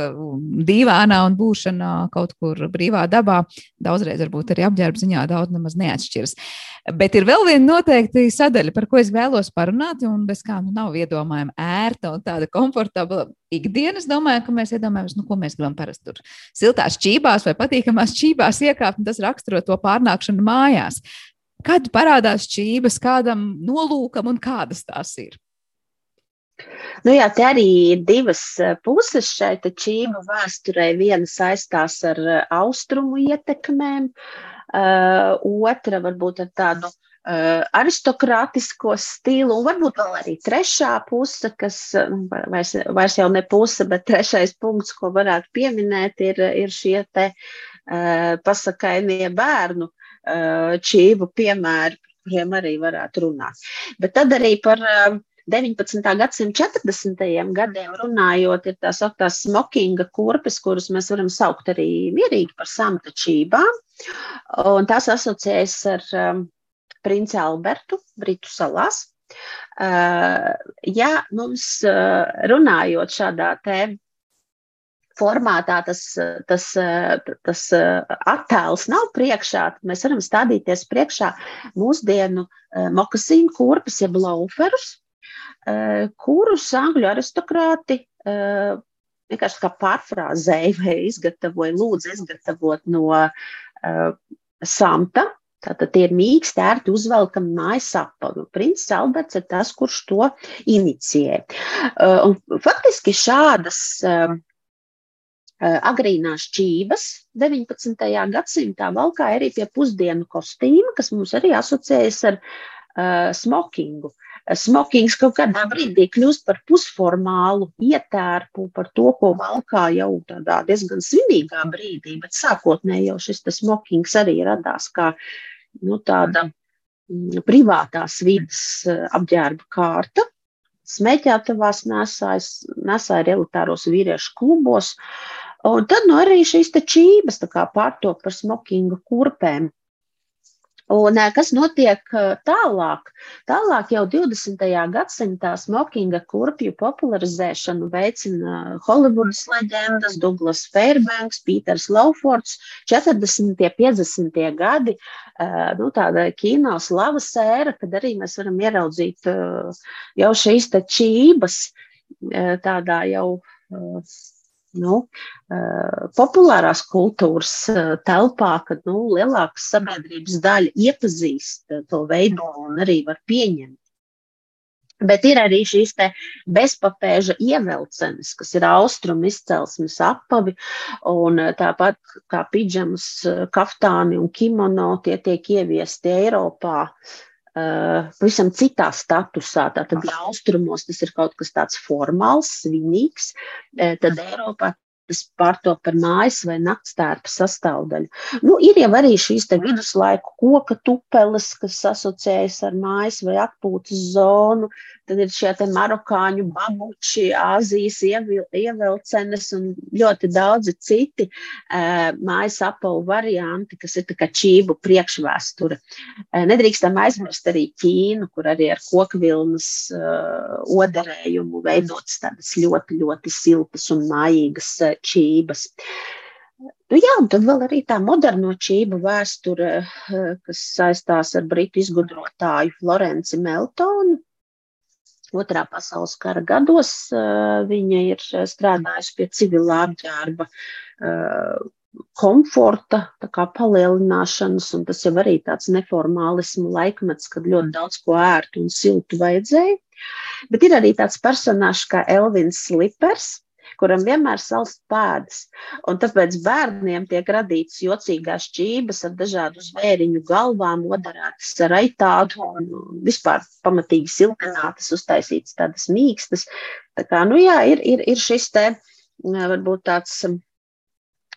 dīvānā un būšana kaut kur brīvā dabā. Daudzreiz varbūt arī apģērba ziņā daudz nemaz neatšķiras. Bet ir vēl viena noteikti sadaļa, par ko es vēlos parunāt, un bez kā nu nav iedomājama ērta un tāda komfortabla ikdienas. Domāju, ka mēs iedomājamies, nu, ko mēs gribam parasti tur siltās čībās vai patīkamās čībās iekāpt, un tas raksturo to pārnākšanu mājās. Kad parādās čības, kādam nolūkam un kādas tās ir? Nu jā, te arī ir divas eh, puses šai čību vēsturē. Viena saistās ar eh, austrumu ietekmēm, Uh, otra varbūt ar tādu uh, aristokrātisko stilu, un varbūt vēl arī trešā puse, kas nu, vairs, vairs jau ne puse, bet trešais punkts, ko varētu pieminēt, ir, ir šie te uh, pasakainie bērnu čību piemēri, par kuriem arī varētu runāt. Bet tad arī par 19. gadsimta 40. gadiem runājot, ir tā sauktās smokinga kurpes, kuras mēs varam saukt arī mierīgi par samtačībām. Un tas asociējas ar um, princi Albertu Britu salās. Uh, ja mums uh, runājot šādā te formātā tas, tas, tas attēls nav priekšā, tad mēs varam stādīties priekšā mūsdienu mokasīnu kurpes, jeb lauferus, Eh, kurus angļu aristokrāti eh, vienkārši kā pārfrāzēja vai izgatavoja, lūdzu, izgatavot no samta. Tātad tie ir mīksti, ērti uzvelkami mājas apavi. Princis Alberts ir tas, kurš to inicijē. Uh, un faktiski šādas agrīnās čības 19. gadsimtā valkā arī pie pusdienu kostīma, kas mums arī asociējas ar uh, smokingu. Uh, smokings kaut kādā brīdī kļūst par pusformālu ietērpu, par to, ko valkā jau tādā diezgan svinīgā brīdī, bet sākotnēji jau šis smokings arī radās kā nu, tāda mm, privātās vidas eh, apģērba kārta. Smēķētavās nesāja elitāros vīriešu klubos, un tad nu, arī šīs čības pārtop par smokinga kurpēm. Un kas notiek tālāk? Tālāk jau 20. gadsimtā smokinga kurpju popularizēšanu veicina Holivudas leģendas, Douglas Fairbanks, Pīters Laufords, 40. un 50. gadi, nu, tāda kino slavas ēra, kad arī mēs varam ieraudzīt jau šīs čības tādā jau nu, eh, populārās kultūras eh, telpā, kad nu, lielāka sabiedrības daļa iepazīst to veidu un arī var pieņemt. Bet ir arī šīs bezpapēža ievelcenes, kas ir austrumu izcelsmes apavi, un eh, tāpat kā pidžamas, kaftāni un kimono, tie tiek ieviesti Eiropā Uh, pavisam citā statusā. Tātad, ja austrumos tas ir kaut kas tāds formāls, svinīgs, uh, tad Eiropā tas pārtop par mājas vai naktstērpa sastāvdaļu. Nu, ir jau arī šīs viduslaiku koka tupeles, kas asociējas ar mājas vai atpūtas zonu. Tad ir šie marokāņu babuči, Āzijas ievilcenes un ļoti daudzi citi uh, mājas apavu varianti, kas ir kā čību priekšvēsture. Uh, nedrīkstam aizmirst arī Ķīnu, kur arī ar kokvilnas uh, odarējumu veidotas tādas ļoti, ļoti siltas un mājīgas uh, čības. Nu, jā, un tad vēl arī tā moderno čību vēsture, kas saistās ar britu izgudrotāju Florenci Meltonu, Otrā pasaules kara gados viņa ir strādājusi pie civilā apģērba komforta palielināšanas, un tas jau arī tāds neformālismu laikmets, kad ļoti daudz ko ērtu un siltu vajadzēja. Bet ir arī tāds personāžs kā Elvins Slipers, kuram vienmēr salst pēdas. Un tāpēc bērniem tiek radītas jocīgās čības ar dažādu zvēriņu galvām, odarētas ar aitādu un vispār pamatīgi siltinātas, uztaisītas tādas mīkstas. Tā kā, nu jā, ir, ir, ir šis te varbūt tāds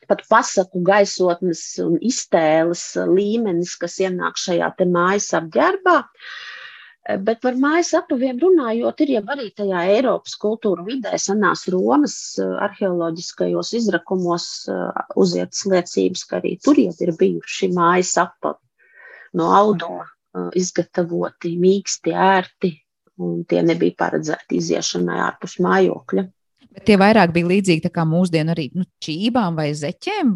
pat pasaku gaisotnes un iztēles līmenis, kas ienāk šajā te mājas apģērbā. Uh, bet par mājas apaviem runājot, ir jau arī tajā Eiropas kultūra vidē, senās Romas eh, arheoloģiskajos izrakumos eh, uzietas liecības, ka arī tur jau ir bijuši mājas apavi no auduma izgatavoti, mīksti, ērti, un tie nebija paredzēti iziešanai ārpus mājokļa. Bet tie vairāk bija līdzīgi kā mūsdienu arī nu, čībām vai zeķiem,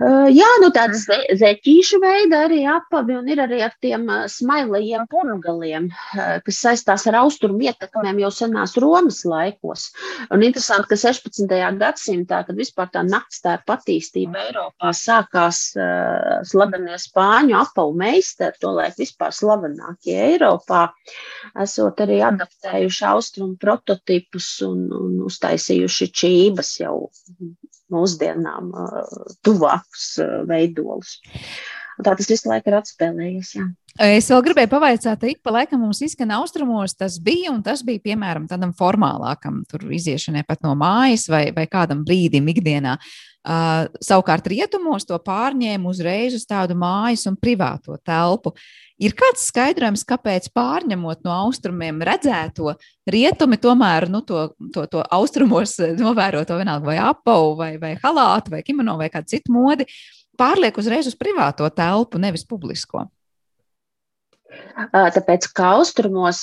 Jā, nu tādas zeķīšu veida arī apavi un ir arī ar tiem smailajiem purgaliem, kas saistās ar austrumu ietekmēm jau senās Romas laikos. Un interesanti, ka 16. gadsimtā, kad vispār tā naktstērpa attīstība Eiropā sākās slavenie spāņu apavu meistari, to laik vispār slavenākie Eiropā, esot arī adaptējuši austrumu prototipus un, un uztaisījuši čības jau mūsdienām tuvākus veidolus. Tā tas visu laiku ir atspēlējies. Jā. Es vēl gribēju pavaicāt, ka ik pa laikam mums izskan austrumos, tas bija, un tas bija piemēram tādam formālākam, tur iziešanai pat no mājas vai, vai kādam brīdim ikdienā. Uh, savukārt rietumos to pārņēma uzreiz uz tādu mājas un privāto telpu. Ir kāds skaidrojums, kāpēc pārņemot no austrumiem redzēto, rietumi tomēr nu, to, to, to austrumos novēro to vienalga vai apavu, vai, vai halātu, vai kimono, vai kādu citu modi, pārliek uzreiz uz privāto telpu, nevis publisko. Tāpēc, kā austrumos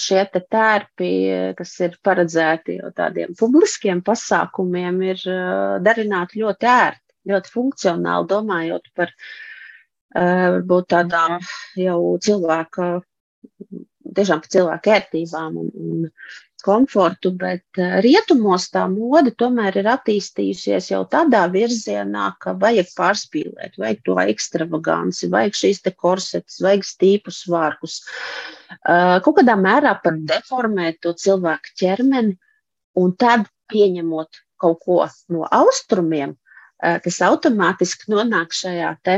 šie te tērpi, kas ir paredzēti jau tādiem publiskiem pasākumiem, ir darināti ļoti ērti, ļoti funkcionāli, domājot par varbūt tādām jau cilvēka, tiešām par cilvēku ērtībām un, un komfortu, bet rietumos tā mode tomēr ir attīstījusies jau tādā virzienā, ka vajag pārspīlēt, vajag to ekstravaganci, vajag šīs te korsetes, vajag stīpus vārkus. Kaut kādā mērā pat deformēt to cilvēku ķermeni un tad pieņemot kaut ko no austrumiem, tas automātiski nonāk šajā te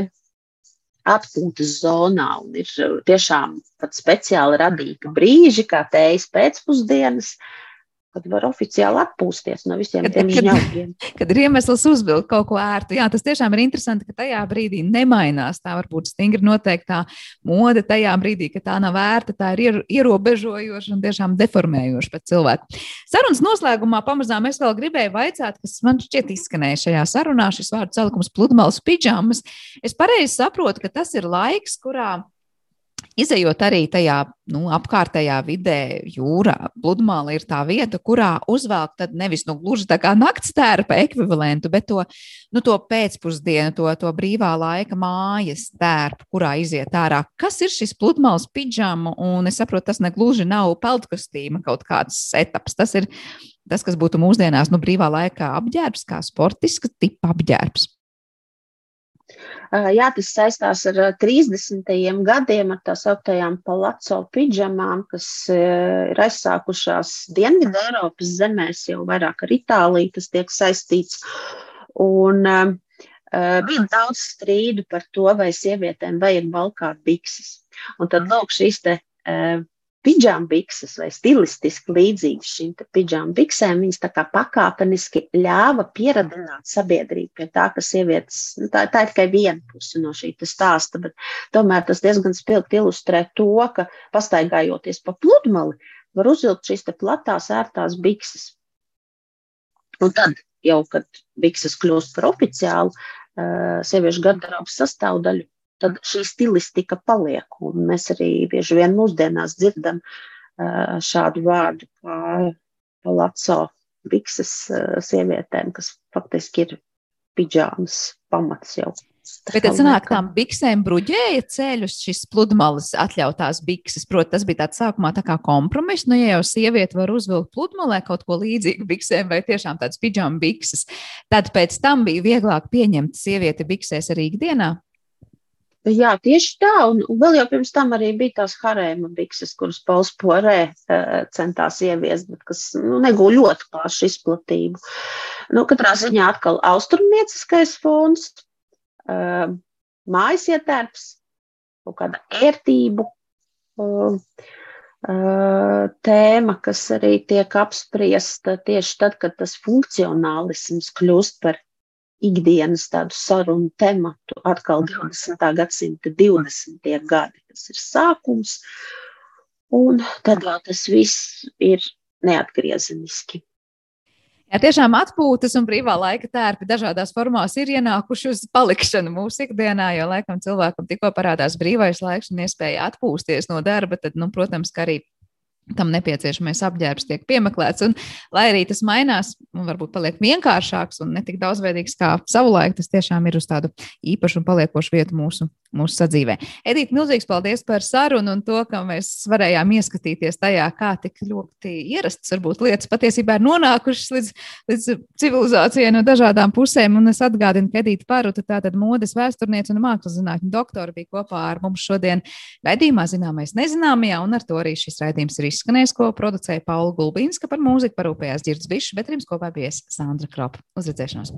atpūtas zonā un ir uh, tiešām pat speciāli radīti brīži, kā tējas pēcpusdienas, kad var oficiāli atpūsties no visiem kad, tiem žņaugiem. Kad, kad ir iemesls uzvilkt kaut ko ērtu. Jā, tas tiešām ir interesanti, ka tajā brīdī nemainās. Tā varbūt stingri noteiktā mode tajā brīdī, ka tā nav vērta, tā ir ierobežojoša un tiešām deformējoša pēc cilvēku. Sarunas noslēgumā pamazām es vēl gribēju vaicāt, kas man šķiet izskanēja šajā sarunā, šis vārdu salikums pludmales pidžamas. Es pareizi saprotu, ka tas ir laiks, kurā Izejot arī tajā nu, apkārtējā vidē, jūrā, pludmale ir tā vieta, kurā uzvelk nevis nu, gluži tā kā naktas tērpa ekvivalentu, bet to, nu, to pēcpusdienu, to, to brīvā laika mājas tērpu, kurā iziet ārā. Kas ir šis pludmales pidžama? Un es saprotu, tas negluži nav peltkostīma kaut kāds etaps. Tas ir tas, kas būtu mūsdienās nu, brīvā laikā apģērbs, kā sportiska tipa apģērbs. Jā, tas saistās ar 30. gadiem, ar tā sauktējām palaco pidžamām, kas ir aizsākušās Dienvidu Eiropas zemēs, jau vairāk ar Itāliju tas tiek saistīts. Un bija daudz strīdu par to, vai sievietēm vajag valkāt bikses. Un tad lūk šīs te uh, pidžambikses vai stilistiski līdzīgas šīm pidžambiksēm, viņas tā kā pakāpeniski ļāva pieradināt sabiedrību pie tā, ka sievietes, nu, tā, tā ir tikai viena puse no šī stāsta, bet tomēr tas diezgan spilgti ilustrē to, ka pastaigājoties pa pludmali, var uzvilkt šīs platās, ērtās bikses. Un tad, jau kad bikses kļūst par oficiālu uh, sieviešu garderobas sastāvdaļu, tad šī stilistika paliek. Un mēs arī bieži vien mūsdienās dzirdam šādu vārdu kā palaco bikses sievietēm, kas faktiski ir pidžāmas pamats jau. Bet tad sanāk, tām biksēm bruģēja ceļus šis pludmales atļautās bikses. Protams, tas bija tāds sākumā tā kā kompromiss. Nu, ja jau sieviete var uzvilkt pludmalē kaut ko līdzīgu biksēm vai tiešām tādas pidžām bikses, tad pēc tam bija vieglāk pieņemt sievieti biksēs arī ikdienā. Jā, tieši tā. Un, un vēl jau pirms tam arī bija tās harēma bikses, kuras Pauls Porē uh, centās ieviest, bet kas nu, negūja ļoti plašu izplatību. Nu, katrā ziņā atkal austrumnieciskais fons, uh, mājas ietērps, kaut kāda ērtību uh, tēma, kas arī tiek apspriesta tieši tad, kad tas funkcionālisms kļūst par ikdienas tādu sarunu tematu. Atkal 20. gadsimta 20. gadi, tas ir sākums, un tad vēl tas viss ir neatgriezeniski. Jā, tiešām atpūtas un brīvā laika tērpi dažādās formās ir ienākuši uz palikšanu mūsu ikdienā, jo laikam cilvēkam tikko parādās brīvais laiks un iespēja atpūsties no darba, tad, nu, protams, ka arī tam nepieciešamais apģērbs tiek piemeklēts. Un, lai arī tas mainās, un varbūt paliek vienkāršāks un ne tik daudzveidīgs kā savulaik, tas tiešām ir uz tādu īpašu un paliekošu vietu mūsu, mūsu sadzīvē. Edita, milzīgs paldies par sarunu un to, ka mēs varējām ieskatīties tajā, kā tik ļoti ierastas varbūt lietas patiesībā ir nonākušas līdz, līdz civilizācijai no dažādām pusēm. Un es atgādinu, ka Edita Paruta, tātad modes vēsturniece un mākslas zinātņu doktora, bija kopā ar mums šodien raidījumā Zināmais nezināmajā, un ar to arī šis raidījums ir izsmeļots izskanējis, ko producēja Paula Gulbīnska par mūziku parūpējās Girds Bišs, bet ar jums kopā bijis Sandra Kropa. Uz redzēšanos!